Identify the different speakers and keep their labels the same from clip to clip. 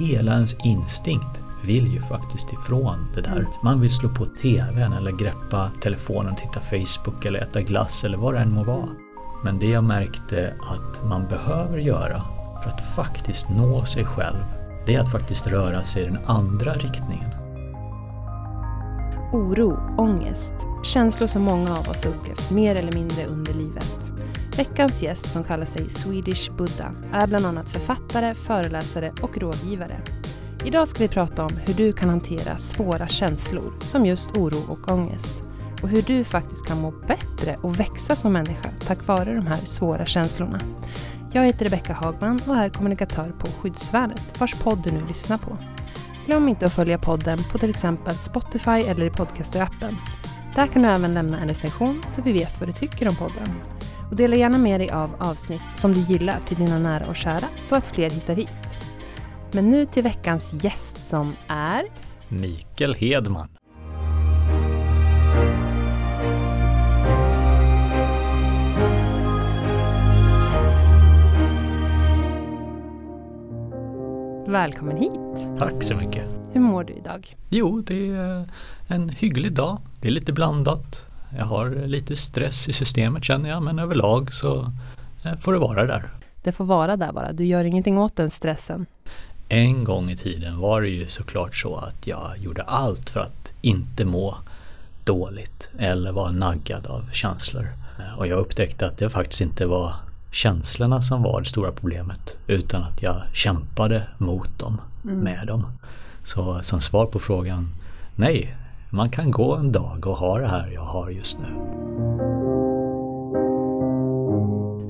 Speaker 1: hela ens instinkt vill ju faktiskt ifrån det där. Man vill slå på TVn eller greppa telefonen titta Facebook eller äta glass eller vad det än må vara. Men det jag märkte att man behöver göra för att faktiskt nå sig själv, det är att faktiskt röra sig i den andra riktningen.
Speaker 2: Oro, ångest, känslor som många av oss upplevt mer eller mindre under livet. Veckans gäst som kallar sig Swedish Buddha är bland annat författare, föreläsare och rådgivare. Idag ska vi prata om hur du kan hantera svåra känslor som just oro och ångest och hur du faktiskt kan må bättre och växa som människa tack vare de här svåra känslorna. Jag heter Rebecka Hagman och är kommunikatör på Skyddsvärnet vars podd du nu lyssnar på. Glöm inte att följa podden på till exempel Spotify eller i podcasterappen. Där kan du även lämna en recension så vi vet vad du tycker om podden. Och dela gärna med dig av avsnitt som du gillar till dina nära och kära så att fler hittar hit. Men nu till veckans gäst som är
Speaker 1: Mikael Hedman.
Speaker 2: Välkommen hit!
Speaker 1: Tack så mycket.
Speaker 2: Hur mår du idag?
Speaker 1: Jo, det är en hygglig dag. Det är lite blandat. Jag har lite stress i systemet känner jag, men överlag så eh, får det vara där.
Speaker 2: Det får vara där bara, du gör ingenting åt den stressen.
Speaker 1: En gång i tiden var det ju såklart så att jag gjorde allt för att inte må dåligt eller vara naggad av känslor. Och jag upptäckte att det faktiskt inte var känslorna som var det stora problemet utan att jag kämpade mot dem, mm. med dem. Så som svar på frågan, nej, man kan gå en dag och ha det här jag har just nu.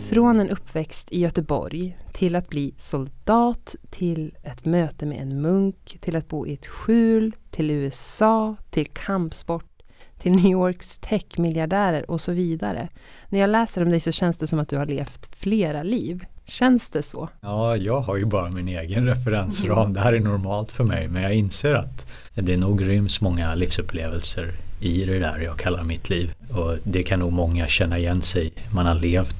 Speaker 2: Från en uppväxt i Göteborg till att bli soldat, till ett möte med en munk, till att bo i ett skjul, till USA, till kampsport, till New Yorks techmiljardärer och så vidare. När jag läser om dig så känns det som att du har levt flera liv. Känns det så?
Speaker 1: Ja, jag har ju bara min egen referensram. Mm. Det här är normalt för mig. Men jag inser att det nog ryms många livsupplevelser i det där jag kallar mitt liv. Och det kan nog många känna igen sig. Man har levt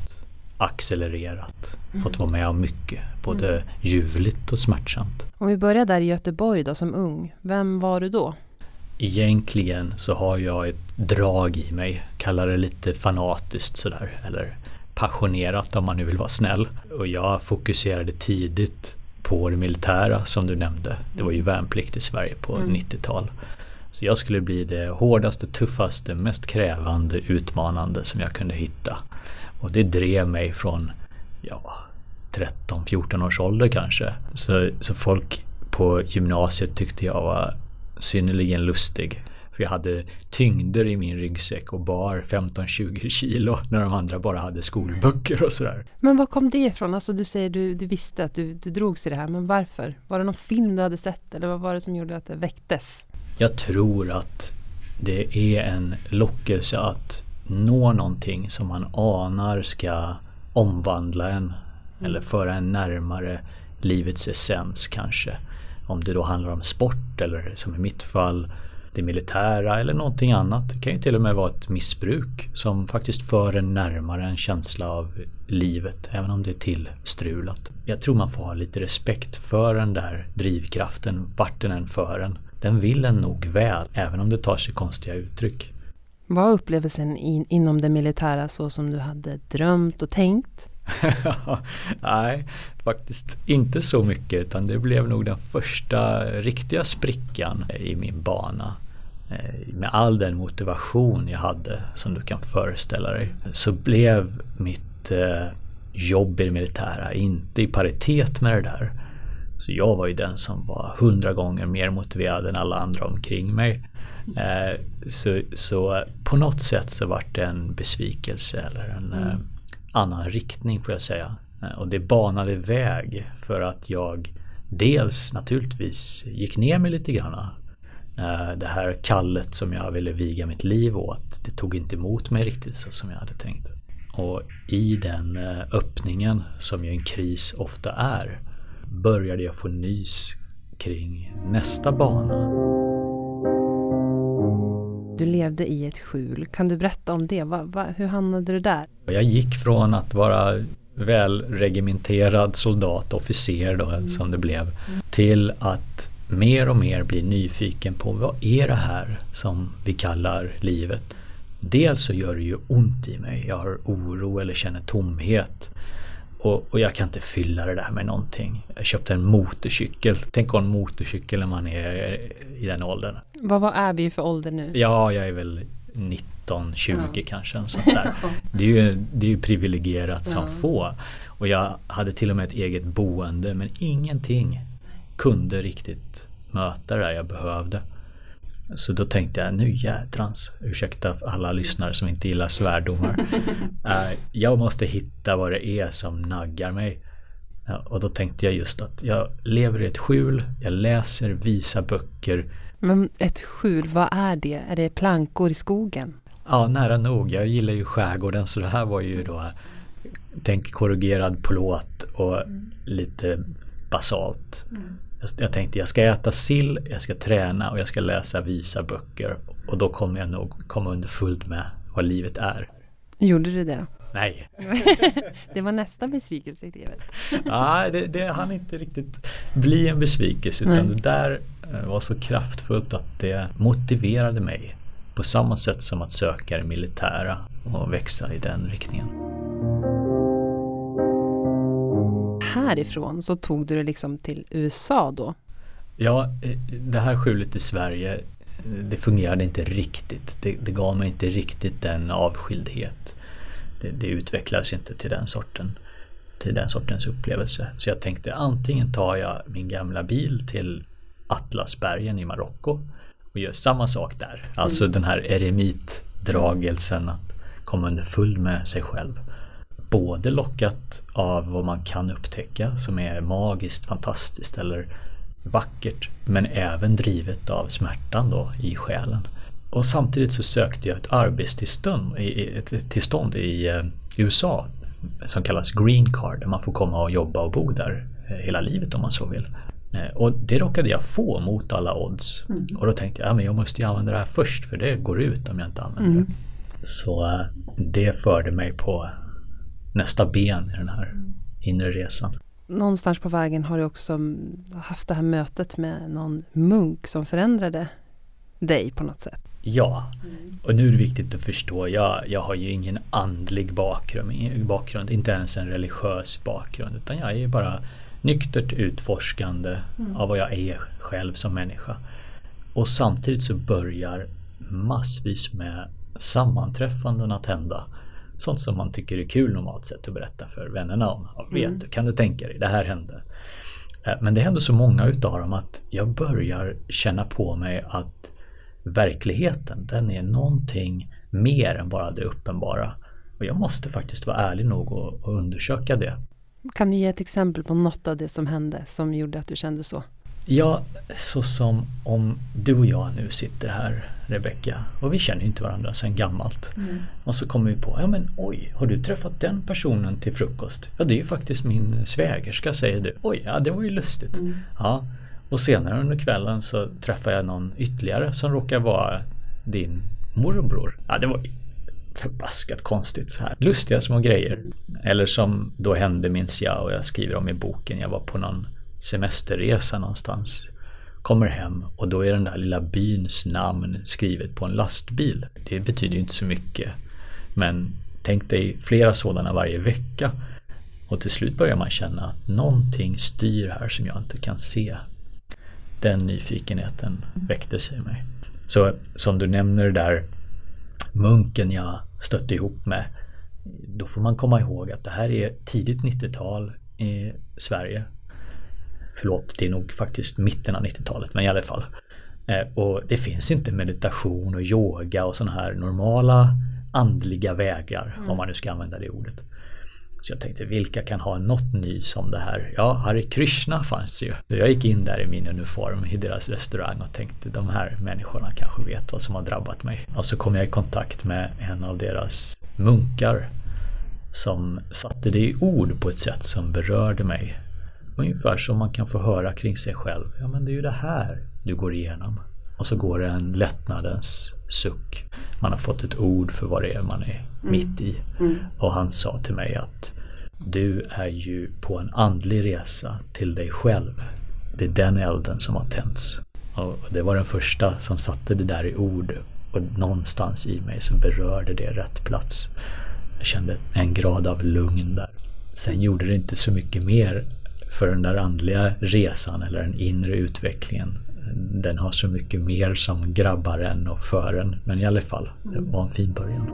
Speaker 1: accelererat, mm. fått vara med om mycket, både mm. ljuvligt och smärtsamt.
Speaker 2: Om vi börjar där i Göteborg då som ung, vem var du då?
Speaker 1: Egentligen så har jag ett drag i mig, kallar det lite fanatiskt sådär, eller passionerat om man nu vill vara snäll. Och jag fokuserade tidigt på det militära som du nämnde. Det var ju värnplikt i Sverige på mm. 90-tal. Så jag skulle bli det hårdaste, tuffaste, mest krävande, utmanande som jag kunde hitta. Och det drev mig från ja, 13-14 års ålder kanske. Så, så folk på gymnasiet tyckte jag var synnerligen lustig. För jag hade tyngder i min ryggsäck och bar 15-20 kilo när de andra bara hade skolböcker och sådär.
Speaker 2: Men var kom det ifrån? Alltså du säger du, du visste att du, du drogs i det här, men varför? Var det någon film du hade sett eller vad var det som gjorde att det väcktes?
Speaker 1: Jag tror att det är en lockelse att nå någonting som man anar ska omvandla en mm. eller föra en närmare livets essens kanske. Om det då handlar om sport eller som i mitt fall det militära eller någonting annat. Det kan ju till och med vara ett missbruk som faktiskt för en närmare en känsla av livet även om det är tillstrulat. Jag tror man får ha lite respekt för den där drivkraften vart den än för en. Den vill en nog väl även om det tar sig konstiga uttryck.
Speaker 2: Var upplevelsen in, inom det militära så som du hade drömt och tänkt?
Speaker 1: Nej, faktiskt inte så mycket utan det blev nog den första riktiga sprickan i min bana. Eh, med all den motivation jag hade som du kan föreställa dig så blev mitt eh, jobb i det militära inte i paritet med det där. Så jag var ju den som var hundra gånger mer motiverad än alla andra omkring mig. Eh, så, så på något sätt så vart det en besvikelse eller en mm annan riktning får jag säga. Eh, och det banade väg för att jag dels naturligtvis gick ner mig lite grann. Eh, det här kallet som jag ville viga mitt liv åt, det tog inte emot mig riktigt så som jag hade tänkt. Och i den eh, öppningen som ju en kris ofta är började jag få nys kring nästa bana.
Speaker 2: Du levde i ett skjul. Kan du berätta om det? Va, va, hur hamnade du där?
Speaker 1: Jag gick från att vara välregimenterad soldat, officer då mm. som det blev, till att mer och mer bli nyfiken på vad är det här som vi kallar livet? Dels så gör det ju ont i mig, jag har oro eller känner tomhet. Och, och, jag kan inte fylla det där med någonting. Jag köpte en motorcykel. Tänk ha en motorcykel när man är i den åldern.
Speaker 2: Vad, vad är vi för ålder nu?
Speaker 1: Ja, jag är väl 19, 20 ja. kanske. En sånt där. Det är ju, det är ju privilegierat ja. som få. Och jag hade till och med ett eget boende men ingenting kunde riktigt möta det där jag behövde. Så då tänkte jag, nu jädrans, ursäkta alla lyssnare som inte gillar svärdomar. uh, jag måste hitta vad det är som naggar mig. Och då tänkte jag just att jag lever i ett skjul, jag läser visa böcker.
Speaker 2: Men ett skjul, vad är det? Är det plankor i skogen?
Speaker 1: Ja, nära nog. Jag gillar ju skärgården så det här var ju då tänk korrugerad plåt och lite basalt. Mm. Jag tänkte jag ska äta sill, jag ska träna och jag ska läsa visa böcker. Och då kommer jag nog komma underfullt med vad livet är.
Speaker 2: Gjorde du det då?
Speaker 1: Nej.
Speaker 2: det var nästa besvikelse i livet.
Speaker 1: Nej, det, det hann inte riktigt bli en besvikelse utan Nej. det där eh, var så kraftfullt att det motiverade mig på samma sätt som att söka det militära och växa i den riktningen
Speaker 2: härifrån så tog du det liksom till USA då?
Speaker 1: Ja, eh, det här skjulet i Sverige eh, det fungerade inte riktigt. Det, det gav mig inte riktigt den avskildhet. Det, det utvecklades inte till den sorten till den sortens upplevelse. Så jag tänkte antingen tar jag min gamla bil till Atlasbergen i Marocko och gör samma sak där. Alltså mm. den här eremitdragelsen att komma underfull med sig själv både lockat av vad man kan upptäcka som är magiskt, fantastiskt eller vackert men även drivet av smärtan då i själen. Och samtidigt så sökte jag ett arbetstillstånd i, ett tillstånd i eh, USA som kallas Green Card där man får komma och jobba och bo där eh, hela livet om man så vill. Eh, och det råkade jag få mot alla odds. Mm. Och då tänkte jag att ja, jag måste ju använda det här först för det går ut om jag inte använder mm. det. Så det förde mig på nästa ben i den här inre resan.
Speaker 2: Någonstans på vägen har du också haft det här mötet med någon munk som förändrade dig på något sätt.
Speaker 1: Ja, och nu är det viktigt att förstå, jag, jag har ju ingen andlig bakgrund, bakgrund, inte ens en religiös bakgrund, utan jag är ju bara nyktert utforskande mm. av vad jag är själv som människa. Och samtidigt så börjar massvis med sammanträffanden att hända sånt som man tycker är kul normalt sett att berätta för vännerna om. Vet mm. kan du tänka dig, det här hände. Eh, men det händer så många utav dem att jag börjar känna på mig att verkligheten den är någonting mer än bara det uppenbara. Och jag måste faktiskt vara ärlig nog och, och undersöka det.
Speaker 2: Kan du ge ett exempel på något av det som hände som gjorde att du kände så?
Speaker 1: Ja, så som om du och jag nu sitter här Rebecka och vi känner inte varandra sedan gammalt. Mm. Och så kommer vi på, ja men oj, har du träffat den personen till frukost? Ja det är ju faktiskt min svägerska säger du. Oj, ja det var ju lustigt. Mm. Ja, och senare under kvällen så träffar jag någon ytterligare som råkar vara din morbror. Ja det var förbaskat konstigt så här. Lustiga små grejer. Eller som då hände minns jag och jag skriver om i boken. Jag var på någon semesterresa någonstans. Kommer hem och då är den där lilla byns namn skrivet på en lastbil. Det betyder ju inte så mycket. Men tänk dig flera sådana varje vecka. Och till slut börjar man känna att någonting styr här som jag inte kan se. Den nyfikenheten väcktes i mig. Så som du nämner det där munken jag stötte ihop med. Då får man komma ihåg att det här är tidigt 90-tal i Sverige förlåt, det är nog faktiskt mitten av 90-talet, men i alla fall. Eh, och det finns inte meditation och yoga och sådana här normala andliga vägar, mm. om man nu ska använda det ordet. Så jag tänkte, vilka kan ha något nys om det här? Ja, Hare Krishna fanns ju. Jag gick in där i min uniform i deras restaurang och tänkte, de här människorna kanske vet vad som har drabbat mig. Och så kom jag i kontakt med en av deras munkar som satte det i ord på ett sätt som berörde mig Ungefär som man kan få höra kring sig själv. Ja men det är ju det här du går igenom. Och så går det en lättnadens suck. Man har fått ett ord för vad det är man är mm. mitt i. Mm. Och han sa till mig att Du är ju på en andlig resa till dig själv. Det är den elden som har tänts. Och det var den första som satte det där i ord och någonstans i mig så berörde det rätt plats. Jag kände en grad av lugn där. Sen gjorde det inte så mycket mer för den där andliga resan eller den inre utvecklingen. Den har så mycket mer som grabbar en och för en. Men i alla fall, det var en fin början.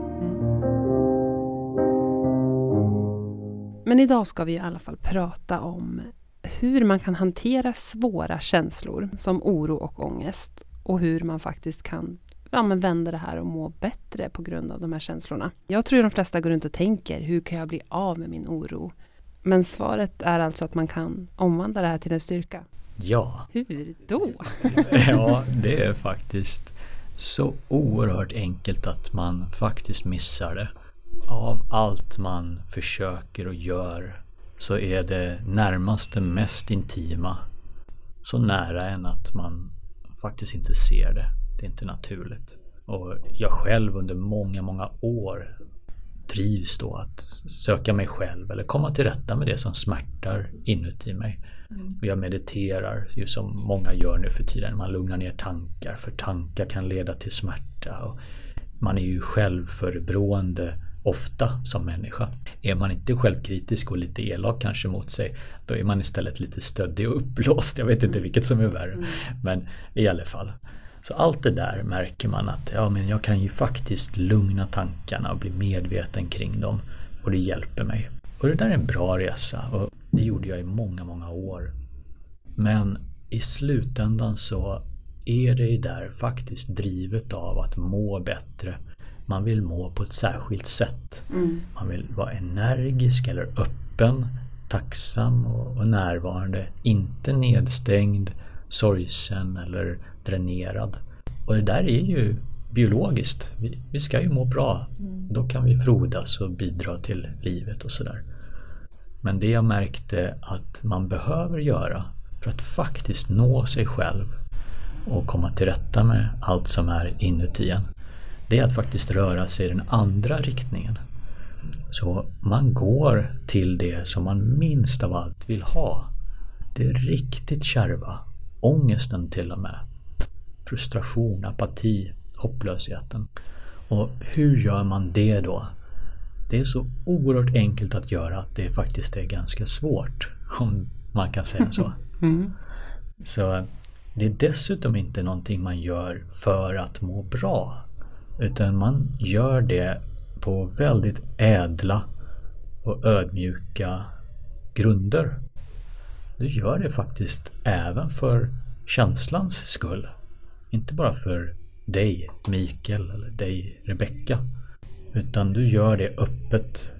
Speaker 2: Men idag ska vi i alla fall prata om hur man kan hantera svåra känslor som oro och ångest och hur man faktiskt kan ja, men vända det här och må bättre på grund av de här känslorna. Jag tror de flesta går runt och tänker, hur kan jag bli av med min oro? Men svaret är alltså att man kan omvandla det här till en styrka.
Speaker 1: Ja.
Speaker 2: Hur då?
Speaker 1: ja, det är faktiskt så oerhört enkelt att man faktiskt missar det. Av allt man försöker och gör så är det närmaste mest intima så nära en att man faktiskt inte ser det. Det är inte naturligt. Och jag själv under många, många år trivs då att söka mig själv eller komma till rätta med det som smärtar inuti mig. Mm. Jag mediterar ju som många gör nu för tiden. Man lugnar ner tankar för tankar kan leda till smärta. Och man är ju självförebrående ofta som människa. Är man inte självkritisk och lite elak kanske mot sig då är man istället lite stöddig och uppblåst. Jag vet inte vilket som är värre. Mm. Men i alla fall. Så allt det där märker man att ja, men jag kan ju faktiskt lugna tankarna och bli medveten kring dem. Och det hjälper mig. Och det där är en bra resa och det gjorde jag i många, många år. Men i slutändan så är det där faktiskt drivet av att må bättre. Man vill må på ett särskilt sätt. Mm. Man vill vara energisk eller öppen, tacksam och, och närvarande. Inte nedstängd, sorgsen eller dränerad. Och det där är ju biologiskt. Vi, vi ska ju må bra. Mm. Då kan vi frodas och bidra till livet och sådär. Men det jag märkte att man behöver göra för att faktiskt nå sig själv och komma till rätta med allt som är inuti en. Det är att faktiskt röra sig i den andra riktningen. Så man går till det som man minst av allt vill ha. Det riktigt kärva, ångesten till och med frustration, apati, hopplösheten. Och hur gör man det då? Det är så oerhört enkelt att göra att det faktiskt är ganska svårt. Om man kan säga så. Mm. Så det är dessutom inte någonting man gör för att må bra. Utan man gör det på väldigt ädla och ödmjuka grunder. Du gör det faktiskt även för känslans skull. Inte bara för dig Mikael eller dig Rebecka. Utan du gör det öppet.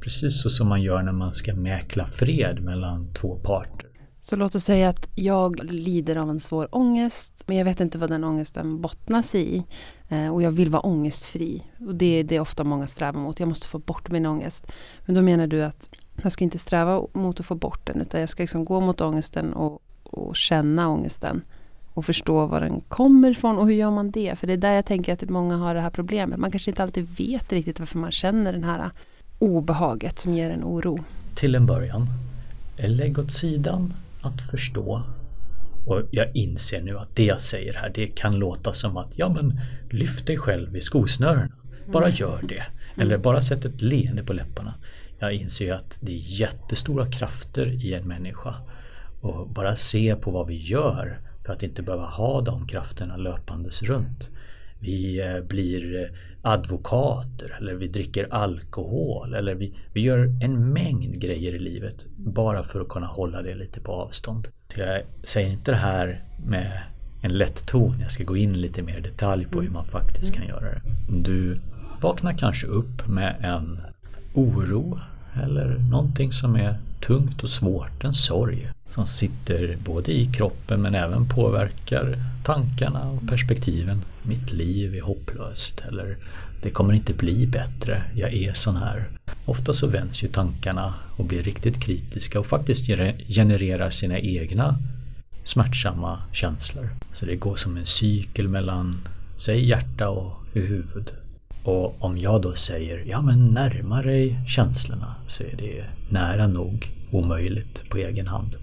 Speaker 1: Precis så som man gör när man ska mäkla fred mellan två parter.
Speaker 2: Så låt oss säga att jag lider av en svår ångest men jag vet inte vad den ångesten bottnas i. Eh, och jag vill vara ångestfri. Och det är det ofta många strävar mot. Jag måste få bort min ångest. Men då menar du att jag ska inte sträva mot att få bort den utan jag ska liksom gå mot ångesten och, och känna ångesten och förstå var den kommer ifrån och hur gör man det? För det är där jag tänker att många har det här problemet. Man kanske inte alltid vet riktigt varför man känner den här obehaget som ger en oro.
Speaker 1: Till en början, lägg åt sidan att förstå och jag inser nu att det jag säger här det kan låta som att ja men lyft dig själv i skosnörena. Bara mm. gör det. Eller bara sätt ett leende på läpparna. Jag inser att det är jättestora krafter i en människa. Och bara se på vad vi gör för att inte behöva ha de krafterna löpandes runt. Vi eh, blir eh, advokater eller vi dricker alkohol eller vi, vi gör en mängd grejer i livet bara för att kunna hålla det lite på avstånd. Jag säger inte det här med en lätt ton. Jag ska gå in lite mer i detalj på hur man faktiskt kan göra det. Du vaknar kanske upp med en oro eller någonting som är tungt och svårt, en sorg som sitter både i kroppen men även påverkar tankarna och perspektiven. Mitt liv är hopplöst eller det kommer inte bli bättre, jag är sån här. Ofta så vänds ju tankarna och blir riktigt kritiska och faktiskt genererar sina egna smärtsamma känslor. Så det går som en cykel mellan, säg hjärta och huvud. Och om jag då säger ja men närma dig känslorna så är det nära nog omöjligt på egen hand.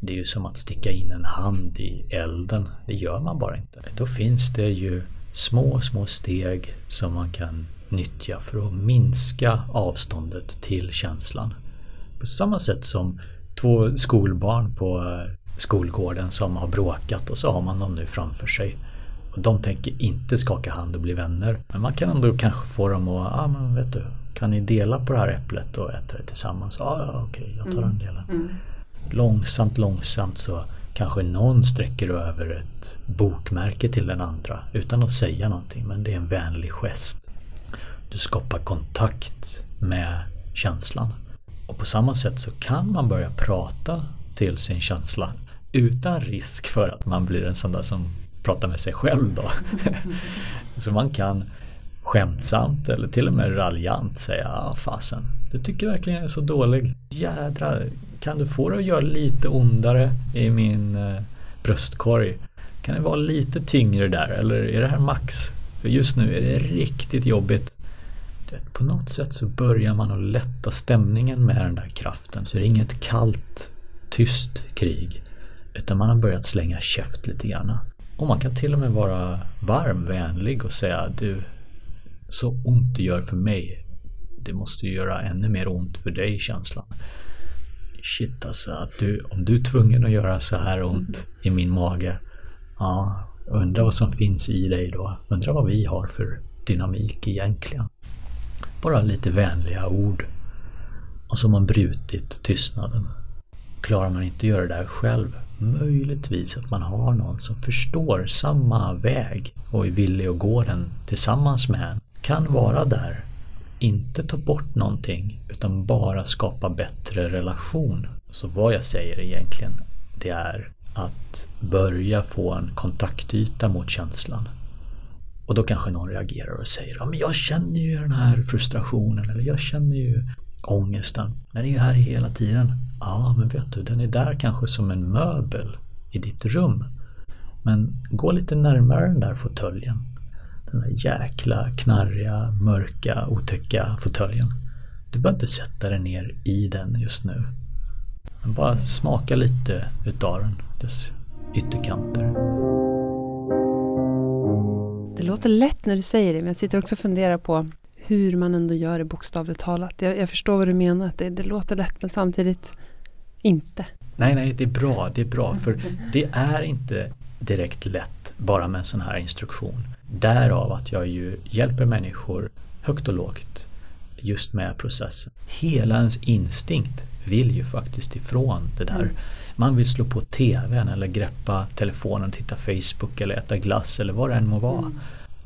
Speaker 1: Det är ju som att sticka in en hand i elden. Det gör man bara inte. Då finns det ju små, små steg som man kan nyttja för att minska avståndet till känslan. På samma sätt som två skolbarn på eh, skolgården som har bråkat och så har man dem nu framför sig. Och de tänker inte skaka hand och bli vänner. Men man kan ändå kanske få dem att, ja ah, men vet du, kan ni dela på det här äpplet och äta det tillsammans? Ja, ah, okej, okay, jag tar den delen. Mm. Långsamt, långsamt så kanske någon sträcker över ett bokmärke till den andra utan att säga någonting. Men det är en vänlig gest. Du skapar kontakt med känslan. Och på samma sätt så kan man börja prata till sin känsla utan risk för att man blir en sån där som pratar med sig själv då. så man kan skämtsamt eller till och med raljant säga ah, fasen, du tycker verkligen jag är så dålig. Jädra, kan du få det att göra lite ondare i min eh, bröstkorg? Kan det vara lite tyngre där eller är det här max? För just nu är det riktigt jobbigt. På något sätt så börjar man att lätta stämningen med den där kraften. Så det är inget kallt, tyst krig. Utan man har börjat slänga käft lite grann. Och man kan till och med vara varm, vänlig och säga du, så ont det gör för mig, det måste ju göra ännu mer ont för dig känslan. Shit alltså, att du, om du är tvungen att göra så här ont i min mage. Ja, undra vad som finns i dig då. Undra vad vi har för dynamik egentligen. Bara lite vänliga ord. Och så har man brutit tystnaden. Klarar man inte att göra det där själv, möjligtvis att man har någon som förstår samma väg och är villig att gå den tillsammans med en. Kan vara där, inte ta bort någonting utan bara skapa bättre relation. Så vad jag säger egentligen, det är att börja få en kontaktyta mot känslan. Och då kanske någon reagerar och säger ja, men jag känner ju den här frustrationen eller jag känner ju ångesten. Den är ju här hela tiden. Ja, men vet du, den är där kanske som en möbel i ditt rum. Men gå lite närmare den där fåtöljen. Den där jäkla knarriga, mörka, otäcka fåtöljen. Du behöver inte sätta dig ner i den just nu. Men bara smaka lite utav den, dess ytterkanter.
Speaker 2: Det låter lätt när du säger det, men jag sitter också och funderar på hur man ändå gör det bokstavligt talat. Jag, jag förstår vad du menar, att det, det låter lätt men samtidigt inte.
Speaker 1: Nej, nej, det är bra, det är bra för det är inte direkt lätt bara med en sån här instruktion. Därav att jag ju hjälper människor högt och lågt just med processen. Hela ens instinkt vill ju faktiskt ifrån det där. Mm. Man vill slå på TVn eller greppa telefonen och titta Facebook eller äta glass eller vad det än må vara. Mm.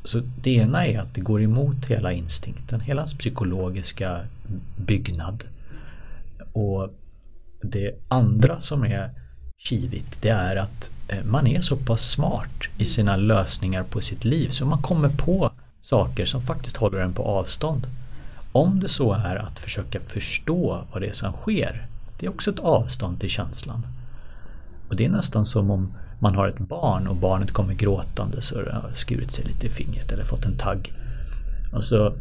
Speaker 1: Så det ena är att det går emot hela instinkten, hela hans psykologiska byggnad. Och det andra som är kivigt det är att eh, man är så pass smart i sina lösningar på sitt liv så man kommer på saker som faktiskt håller en på avstånd. Om det så är att försöka förstå vad det är som sker, det är också ett avstånd till känslan. Och det är nästan som om man har ett barn och barnet kommer gråtande så det har skurit sig lite i fingret eller fått en tagg. Och så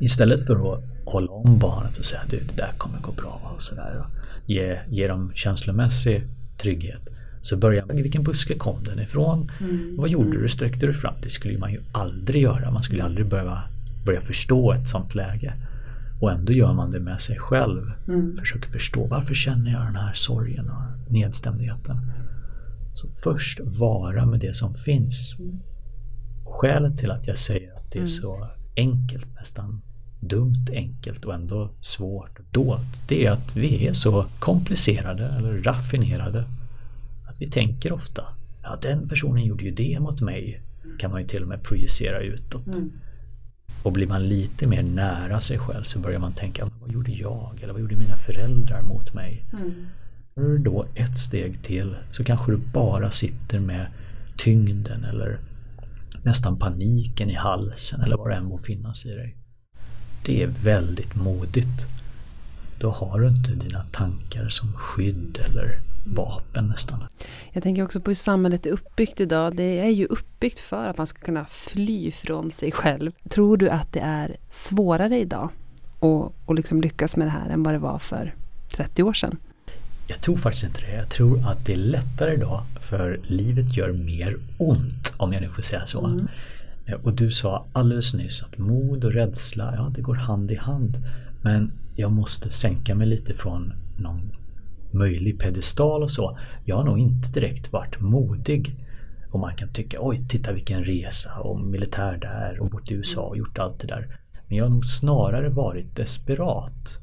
Speaker 1: istället för att hålla om barnet och säga du det där kommer gå bra och sådär. Ge, ge dem känslomässig trygghet. Så börjar man, vilken buske kom den ifrån? Mm. Vad gjorde du? Sträckte du fram? Det skulle man ju aldrig göra. Man skulle aldrig behöva börja förstå ett sånt läge. Och ändå gör man det med sig själv. Mm. Försöker förstå varför känner jag den här sorgen och nedstämdheten. Så först vara med det som finns. Mm. Skälet till att jag säger att det är mm. så enkelt, nästan dumt enkelt och ändå svårt och dolt. Det är att vi är så komplicerade eller raffinerade. Att vi tänker ofta, ja den personen gjorde ju det mot mig. Kan man ju till och med projicera utåt. Mm. Och blir man lite mer nära sig själv så börjar man tänka, vad gjorde jag? Eller vad gjorde mina föräldrar mot mig? Mm. Tar du då ett steg till så kanske du bara sitter med tyngden eller nästan paniken i halsen eller vad det än må finnas i dig. Det är väldigt modigt. Då har du inte dina tankar som skydd eller vapen nästan.
Speaker 2: Jag tänker också på hur samhället är uppbyggt idag. Det är ju uppbyggt för att man ska kunna fly från sig själv. Tror du att det är svårare idag att, och liksom lyckas med det här än vad det var för 30 år sedan?
Speaker 1: Jag tror faktiskt inte det. Jag tror att det är lättare idag för livet gör mer ont om jag nu får säga så. Mm. Och du sa alldeles nyss att mod och rädsla, ja det går hand i hand. Men jag måste sänka mig lite från någon möjlig pedestal och så. Jag har nog inte direkt varit modig. Och man kan tycka oj, titta vilken resa och militär där och bott i USA och gjort allt det där. Men jag har nog snarare varit desperat.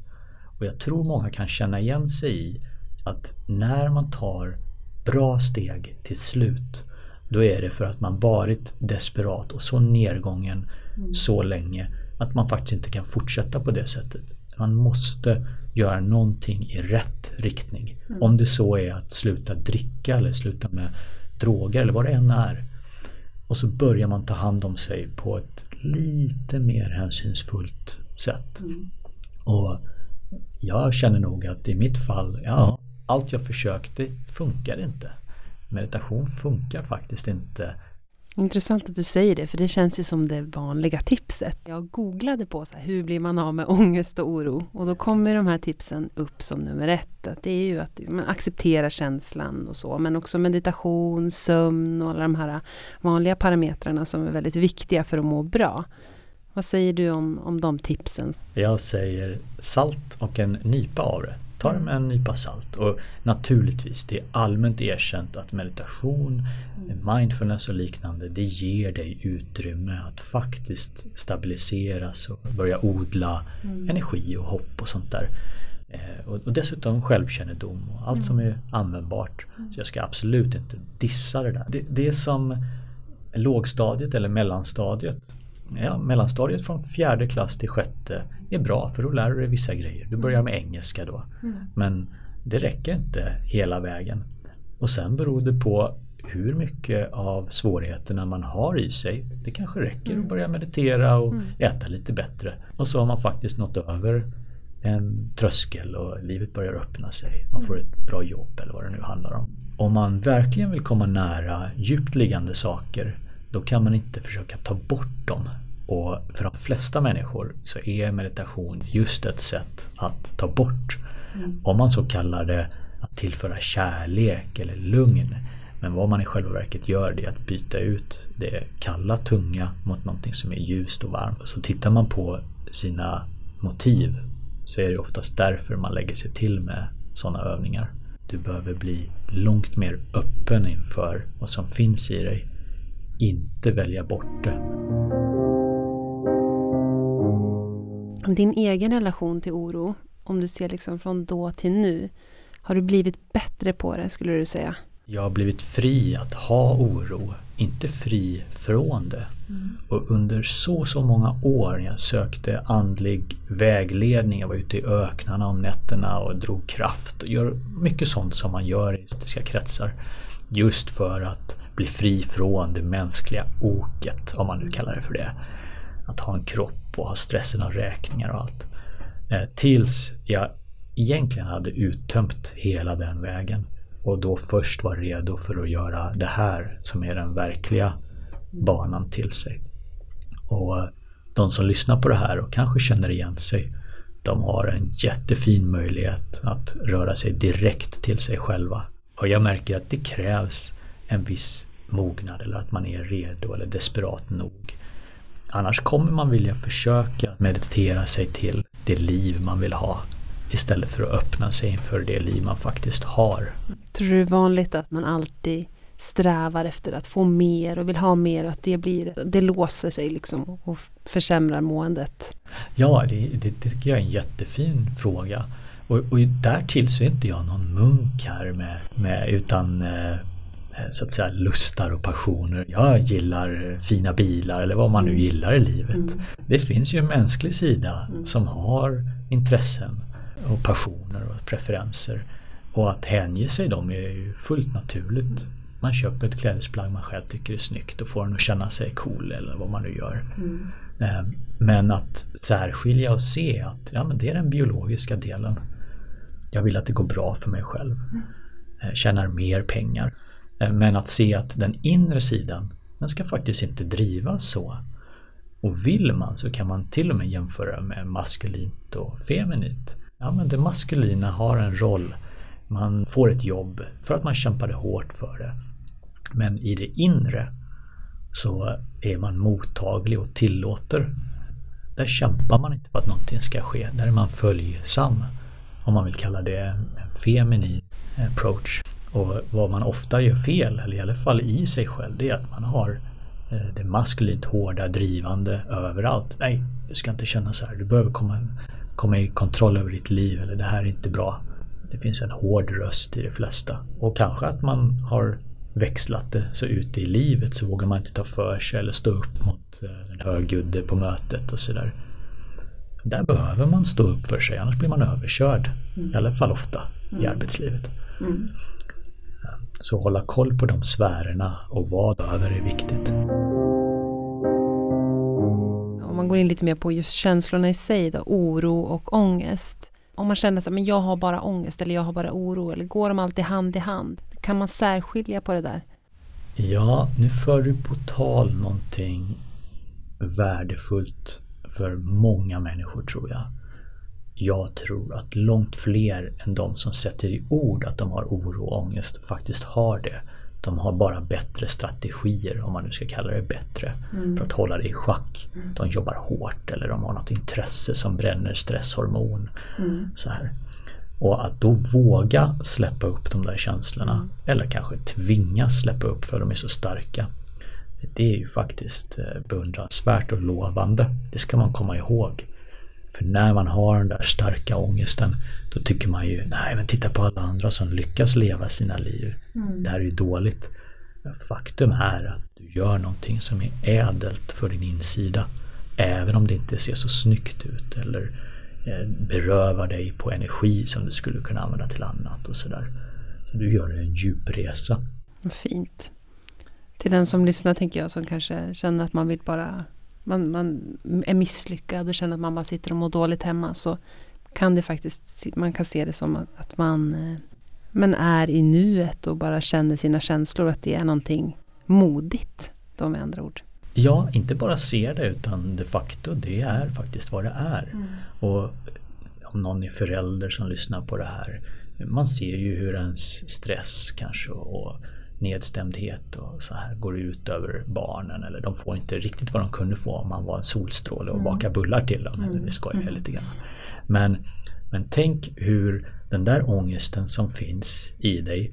Speaker 1: Och jag tror många kan känna igen sig i att när man tar bra steg till slut då är det för att man varit desperat och så nedgången mm. så länge att man faktiskt inte kan fortsätta på det sättet. Man måste göra någonting i rätt riktning. Mm. Om det så är att sluta dricka eller sluta med droger eller vad det än är. Och så börjar man ta hand om sig på ett lite mer hänsynsfullt sätt. Mm. Och jag känner nog att i mitt fall, ja, allt jag försökte funkar inte. Meditation funkar faktiskt inte
Speaker 2: Intressant att du säger det, för det känns ju som det vanliga tipset. Jag googlade på så här, hur blir man av med ångest och oro? Och då kommer de här tipsen upp som nummer ett. Att det är ju att man accepterar känslan och så, men också meditation, sömn och alla de här vanliga parametrarna som är väldigt viktiga för att må bra. Vad säger du om, om de tipsen?
Speaker 1: Jag säger salt och en nypa av det. Ta det med en nypa salt. Och naturligtvis, det är allmänt erkänt att meditation, mindfulness och liknande, det ger dig utrymme att faktiskt stabiliseras och börja odla mm. energi och hopp och sånt där. Eh, och, dessutom självkännedom och allt mm. som är användbart. Mm. Så jag ska absolut inte dissa det där. Det, det är som lågstadiet eller mellanstadiet ja, mellanstadiet från fjärde klass till sjätte är bra för då lär du dig vissa grejer. Du börjar med engelska då. Mm. Men det räcker inte hela vägen. Och sen beror det på hur mycket av svårigheterna man har i sig. Det kanske räcker mm. att börja meditera och mm. äta lite bättre. Och så har man faktiskt nått över en tröskel och livet börjar öppna sig. Man får ett bra jobb eller vad det nu handlar om. Om man verkligen vill komma nära djupt liggande saker då kan man inte försöka ta bort dem. Och för de flesta människor så är meditation just ett sätt att ta bort. Mm. Om man så kallar det att tillföra kärlek eller lugn. Men vad man i själva verket gör det är att byta ut det kalla, tunga mot någonting som är ljust och varmt. Så tittar man på sina motiv så är det oftast därför man lägger sig till med sådana övningar. Du behöver bli långt mer öppen inför vad som finns i dig inte välja bort det.
Speaker 2: Din egen relation till oro, om du ser liksom från då till nu, har du blivit bättre på det skulle du säga?
Speaker 1: Jag har blivit fri att ha oro, inte fri från det. Mm. Och under så, så många år när jag sökte andlig vägledning, jag var ute i öknarna om nätterna och drog kraft och gör mycket sånt som man gör i etiska kretsar. Just för att bli fri från det mänskliga oket, om man nu kallar det för det. Att ha en kropp och ha stressen av räkningar och allt. Eh, tills jag egentligen hade uttömt hela den vägen och då först var redo för att göra det här som är den verkliga banan till sig. Och de som lyssnar på det här och kanske känner igen sig de har en jättefin möjlighet att röra sig direkt till sig själva. Och jag märker att det krävs en viss mognad eller att man är redo eller desperat nog. Annars kommer man vilja försöka meditera sig till det liv man vill ha istället för att öppna sig inför det liv man faktiskt har.
Speaker 2: Tror du det är vanligt att man alltid strävar efter att få mer och vill ha mer och att det, blir, det låser sig liksom och försämrar måendet?
Speaker 1: Ja, det, det, det tycker jag är en jättefin fråga. Och, och därtill så är inte jag någon munk här med, med utan eh, så att säga lustar och passioner. Jag gillar fina bilar eller vad man nu mm. gillar i livet. Mm. Det finns ju en mänsklig sida mm. som har intressen och passioner och preferenser. Och att hänge sig dem är ju fullt naturligt. Man köper ett klädesplagg man själv tycker är snyggt och får den att känna sig cool eller vad man nu gör. Mm. Eh, men att särskilja och se att ja, men det är den biologiska delen. Jag vill att det går bra för mig själv. Mm. eh, tjänar mer pengar. Eh, men att se att den inre sidan, den ska faktiskt inte drivas så. Och vill man så kan man till och med jämföra med maskulint och feminint. Ja men det maskulina har en roll. Man får ett jobb för att man kämpade hårt för det. Men i det inre så är man mottaglig och tillåter. Där kämpar man inte för att någonting ska ske. Där är man följsam. Om man vill kalla det en feminin approach. Och vad man ofta gör fel, eller i alla fall i sig själv, det är att man har eh, det maskulint hårda drivande överallt. Nej, du ska inte känna så här. Du behöver komma, komma i kontroll över ditt liv eller det här är inte bra. Det finns en hård röst i de flesta. Och kanske att man har växlat det så ute i livet så vågar man inte ta för sig eller stå upp mot eh, en högljudde på mötet och sådär. Där behöver man stå upp för sig annars blir man överkörd. Mm. I alla fall ofta mm. i arbetslivet. Mm. Så hålla koll på de sfärerna och vad över är viktigt.
Speaker 2: Om man går in lite mer på just känslorna i sig då, oro och ångest. Om man känner att jag har bara ångest eller jag har bara oro eller går de alltid hand i hand? Kan man särskilja på det där?
Speaker 1: Ja, nu för du på tal någonting värdefullt för många människor tror jag. Jag tror att långt fler än de som sätter i ord att de har oro och ångest faktiskt har det. De har bara bättre strategier, om man nu ska kalla det bättre, mm. för att hålla det i schack. Mm. De jobbar hårt eller de har något intresse som bränner stresshormon. Mm. Så här. Och att då våga släppa upp de där känslorna mm. eller kanske tvingas släppa upp för de är så starka. Det är ju faktiskt eh, beundransvärt och lovande. Det ska man komma ihåg. För när man har den där starka ångesten då tycker man ju, nej men titta på alla andra som lyckas leva sina liv. Mm. Det här är ju dåligt. Faktum är att du gör någonting som är ädelt för din insida. Även om det inte ser så snyggt ut eller Eh, berövar dig på energi som du skulle kunna använda till annat och sådär. Så du gör en djupresa.
Speaker 2: Fint. Till den som lyssnar tänker jag som kanske känner att man vill bara man, man är misslyckad och känner att man bara sitter och mår dåligt hemma så kan det faktiskt, man kan se det som att man eh, men är i nuet och bara känner sina känslor att det är någonting modigt. Då med andra ord.
Speaker 1: Ja, inte bara ser det utan de facto det är faktiskt vad det är. Mm. Och om någon är förälder som lyssnar på det här. Man ser ju hur ens stress kanske och nedstämdhet och så här går ut över barnen eller de får inte riktigt vad de kunde få om man var en solstråle och mm. bakar bullar till dem. Mm. Vi skojar mm. lite grann. Men, men tänk hur den där ångesten som finns i dig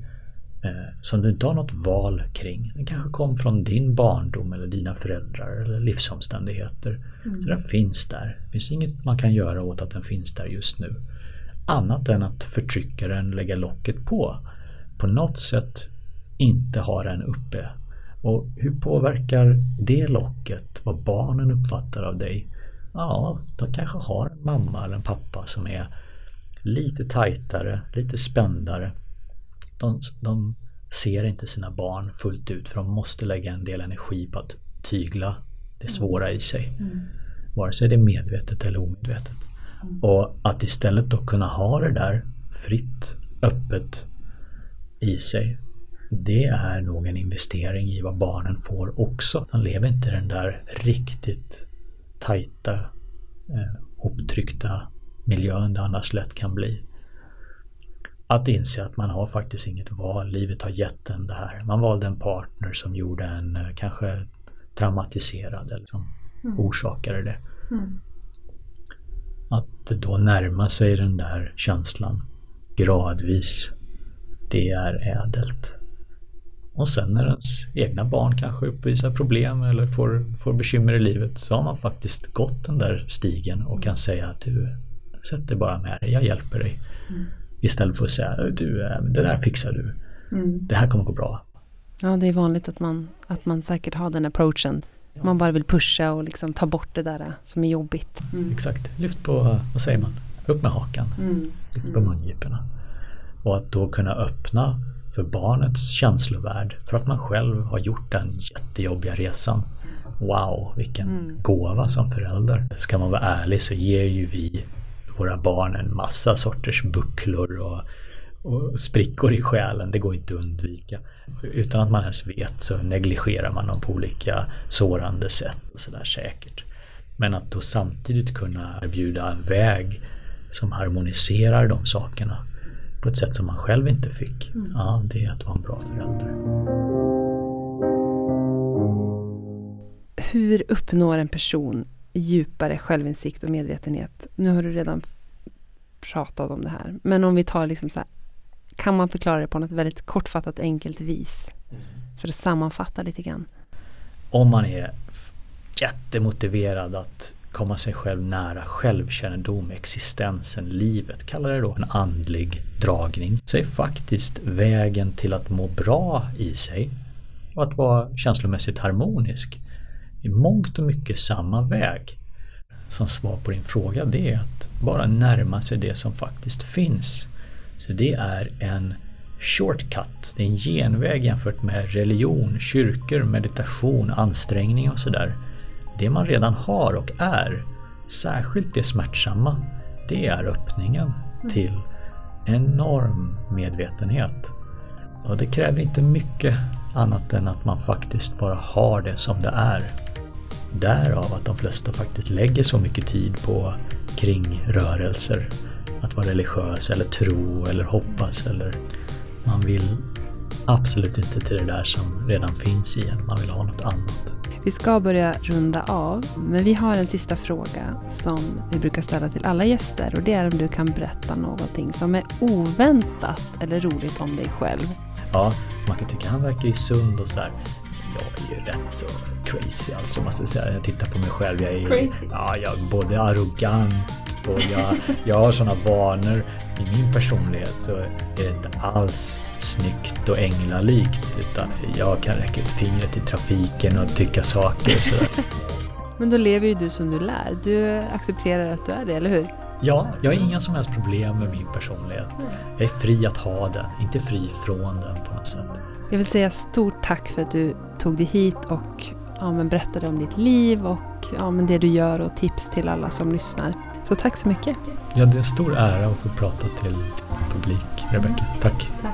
Speaker 1: eh, som du inte har något val kring. Den kanske kom från din barndom eller dina föräldrar eller livsomständigheter. Mm. Så den finns där. Det finns inget man kan göra åt att den finns där just nu. Annat än att förtrycka den, lägga locket på. På något sätt inte ha den uppe. Och hur påverkar det locket vad barnen uppfattar av dig? Ja, de kanske har en mamma eller en pappa som är lite tajtare, lite spändare de, de ser inte sina barn fullt ut för de måste lägga en del energi på att tygla det mm. svåra i sig. Mm. Vare sig det är medvetet eller omedvetet. Mm. Och att istället då kunna ha det där fritt, öppet i sig. Det är nog en investering i vad barnen får också. De lever inte i den där riktigt tajta, eh, hoptryckta miljön det annars lätt kan bli att inse att man har faktiskt inget val. Livet har gett en det här. Man valde en partner som gjorde en eh, kanske traumatiserad eller som mm. orsakade det. Mm. Att då närma sig den där känslan gradvis, det är ädelt. Och sen när ens egna barn kanske uppvisar problem eller får, får bekymmer i livet så har man faktiskt gått den där stigen och kan säga att du, sätt dig bara med dig, jag hjälper dig. Mm. Istället för att säga du, eh, det där fixar du. Mm. Det här kommer gå bra.
Speaker 2: Ja, det är vanligt att man, att man säkert har den approachen. Ja. Man bara vill pusha och liksom ta bort det där eh, som är jobbigt.
Speaker 1: Mm. Exakt, lyft på, vad säger man, upp med hakan. Mm. Lyft på mungiporna. Och att då kunna öppna för barnets känslovärld för att man själv har gjort den jättejobbiga resan. Wow, vilken mm. gåva som förälder. Ska man vara ärlig så ger ju vi våra barn en massa sorters bucklor och, och sprickor i själen, det går inte att undvika. Utan att man ens vet så negligerar man dem på olika sårande sätt och sådär säkert. Men att då samtidigt kunna erbjuda en väg som harmoniserar de sakerna på ett sätt som man själv inte fick. Mm. Ja, det är att vara en bra förälder.
Speaker 2: Hur uppnår en person djupare självinsikt och medvetenhet? Nu har du redan pratat om det här. Men om vi tar liksom så här, kan man förklara det på något väldigt kortfattat enkelt vis? Mm. För att sammanfatta lite grann.
Speaker 1: Om man är jättemotiverad att komma sig själv nära, självkännedom, existensen, livet, kalla det då en andlig dragning, så är faktiskt vägen till att må bra i sig och att vara känslomässigt harmonisk i mångt och mycket samma väg. Som svar på din fråga, det är att bara närma sig det som faktiskt finns. Så det är en shortcut, det är en genväg jämfört med religion, kyrkor, meditation, ansträngning och sådär. Det man redan har och är, särskilt det smärtsamma, det är öppningen mm. till enorm medvetenhet. Och det kräver inte mycket annat än att man faktiskt bara har det som det är. Därav att de flesta faktiskt lägger så mycket tid på kringrörelser. Att vara religiös eller tro eller hoppas eller man vill absolut inte till det där som redan finns i en. Man vill ha något annat.
Speaker 2: Vi ska börja runda av, men vi har en sista fråga som vi brukar ställa till alla gäster och det är om du kan berätta någonting som är oväntat eller roligt om dig själv.
Speaker 1: Ja, man kan tycka han verkar ju sund och så här. Jag är ju rätt så crazy alltså måste jag säga. Jag tittar på mig själv. Jag är, crazy. Ja, jag är både arrogant och jag, jag har sådana vanor i min personlighet så är det inte alls snyggt och änglalikt utan jag kan räcka ut fingret i trafiken och tycka saker och sådär.
Speaker 2: Men då lever ju du som du lär. Du accepterar att du är det, eller hur?
Speaker 1: Ja, jag har inga som helst problem med min personlighet. Jag är fri att ha den, inte fri från den på något sätt.
Speaker 2: Jag vill säga stort tack för att du tog dig hit och ja, men berättade om ditt liv och ja, men det du gör och tips till alla som lyssnar. Så tack så mycket.
Speaker 1: Ja, det är en stor ära att få prata till publik, Rebecka. Tack.
Speaker 2: tack.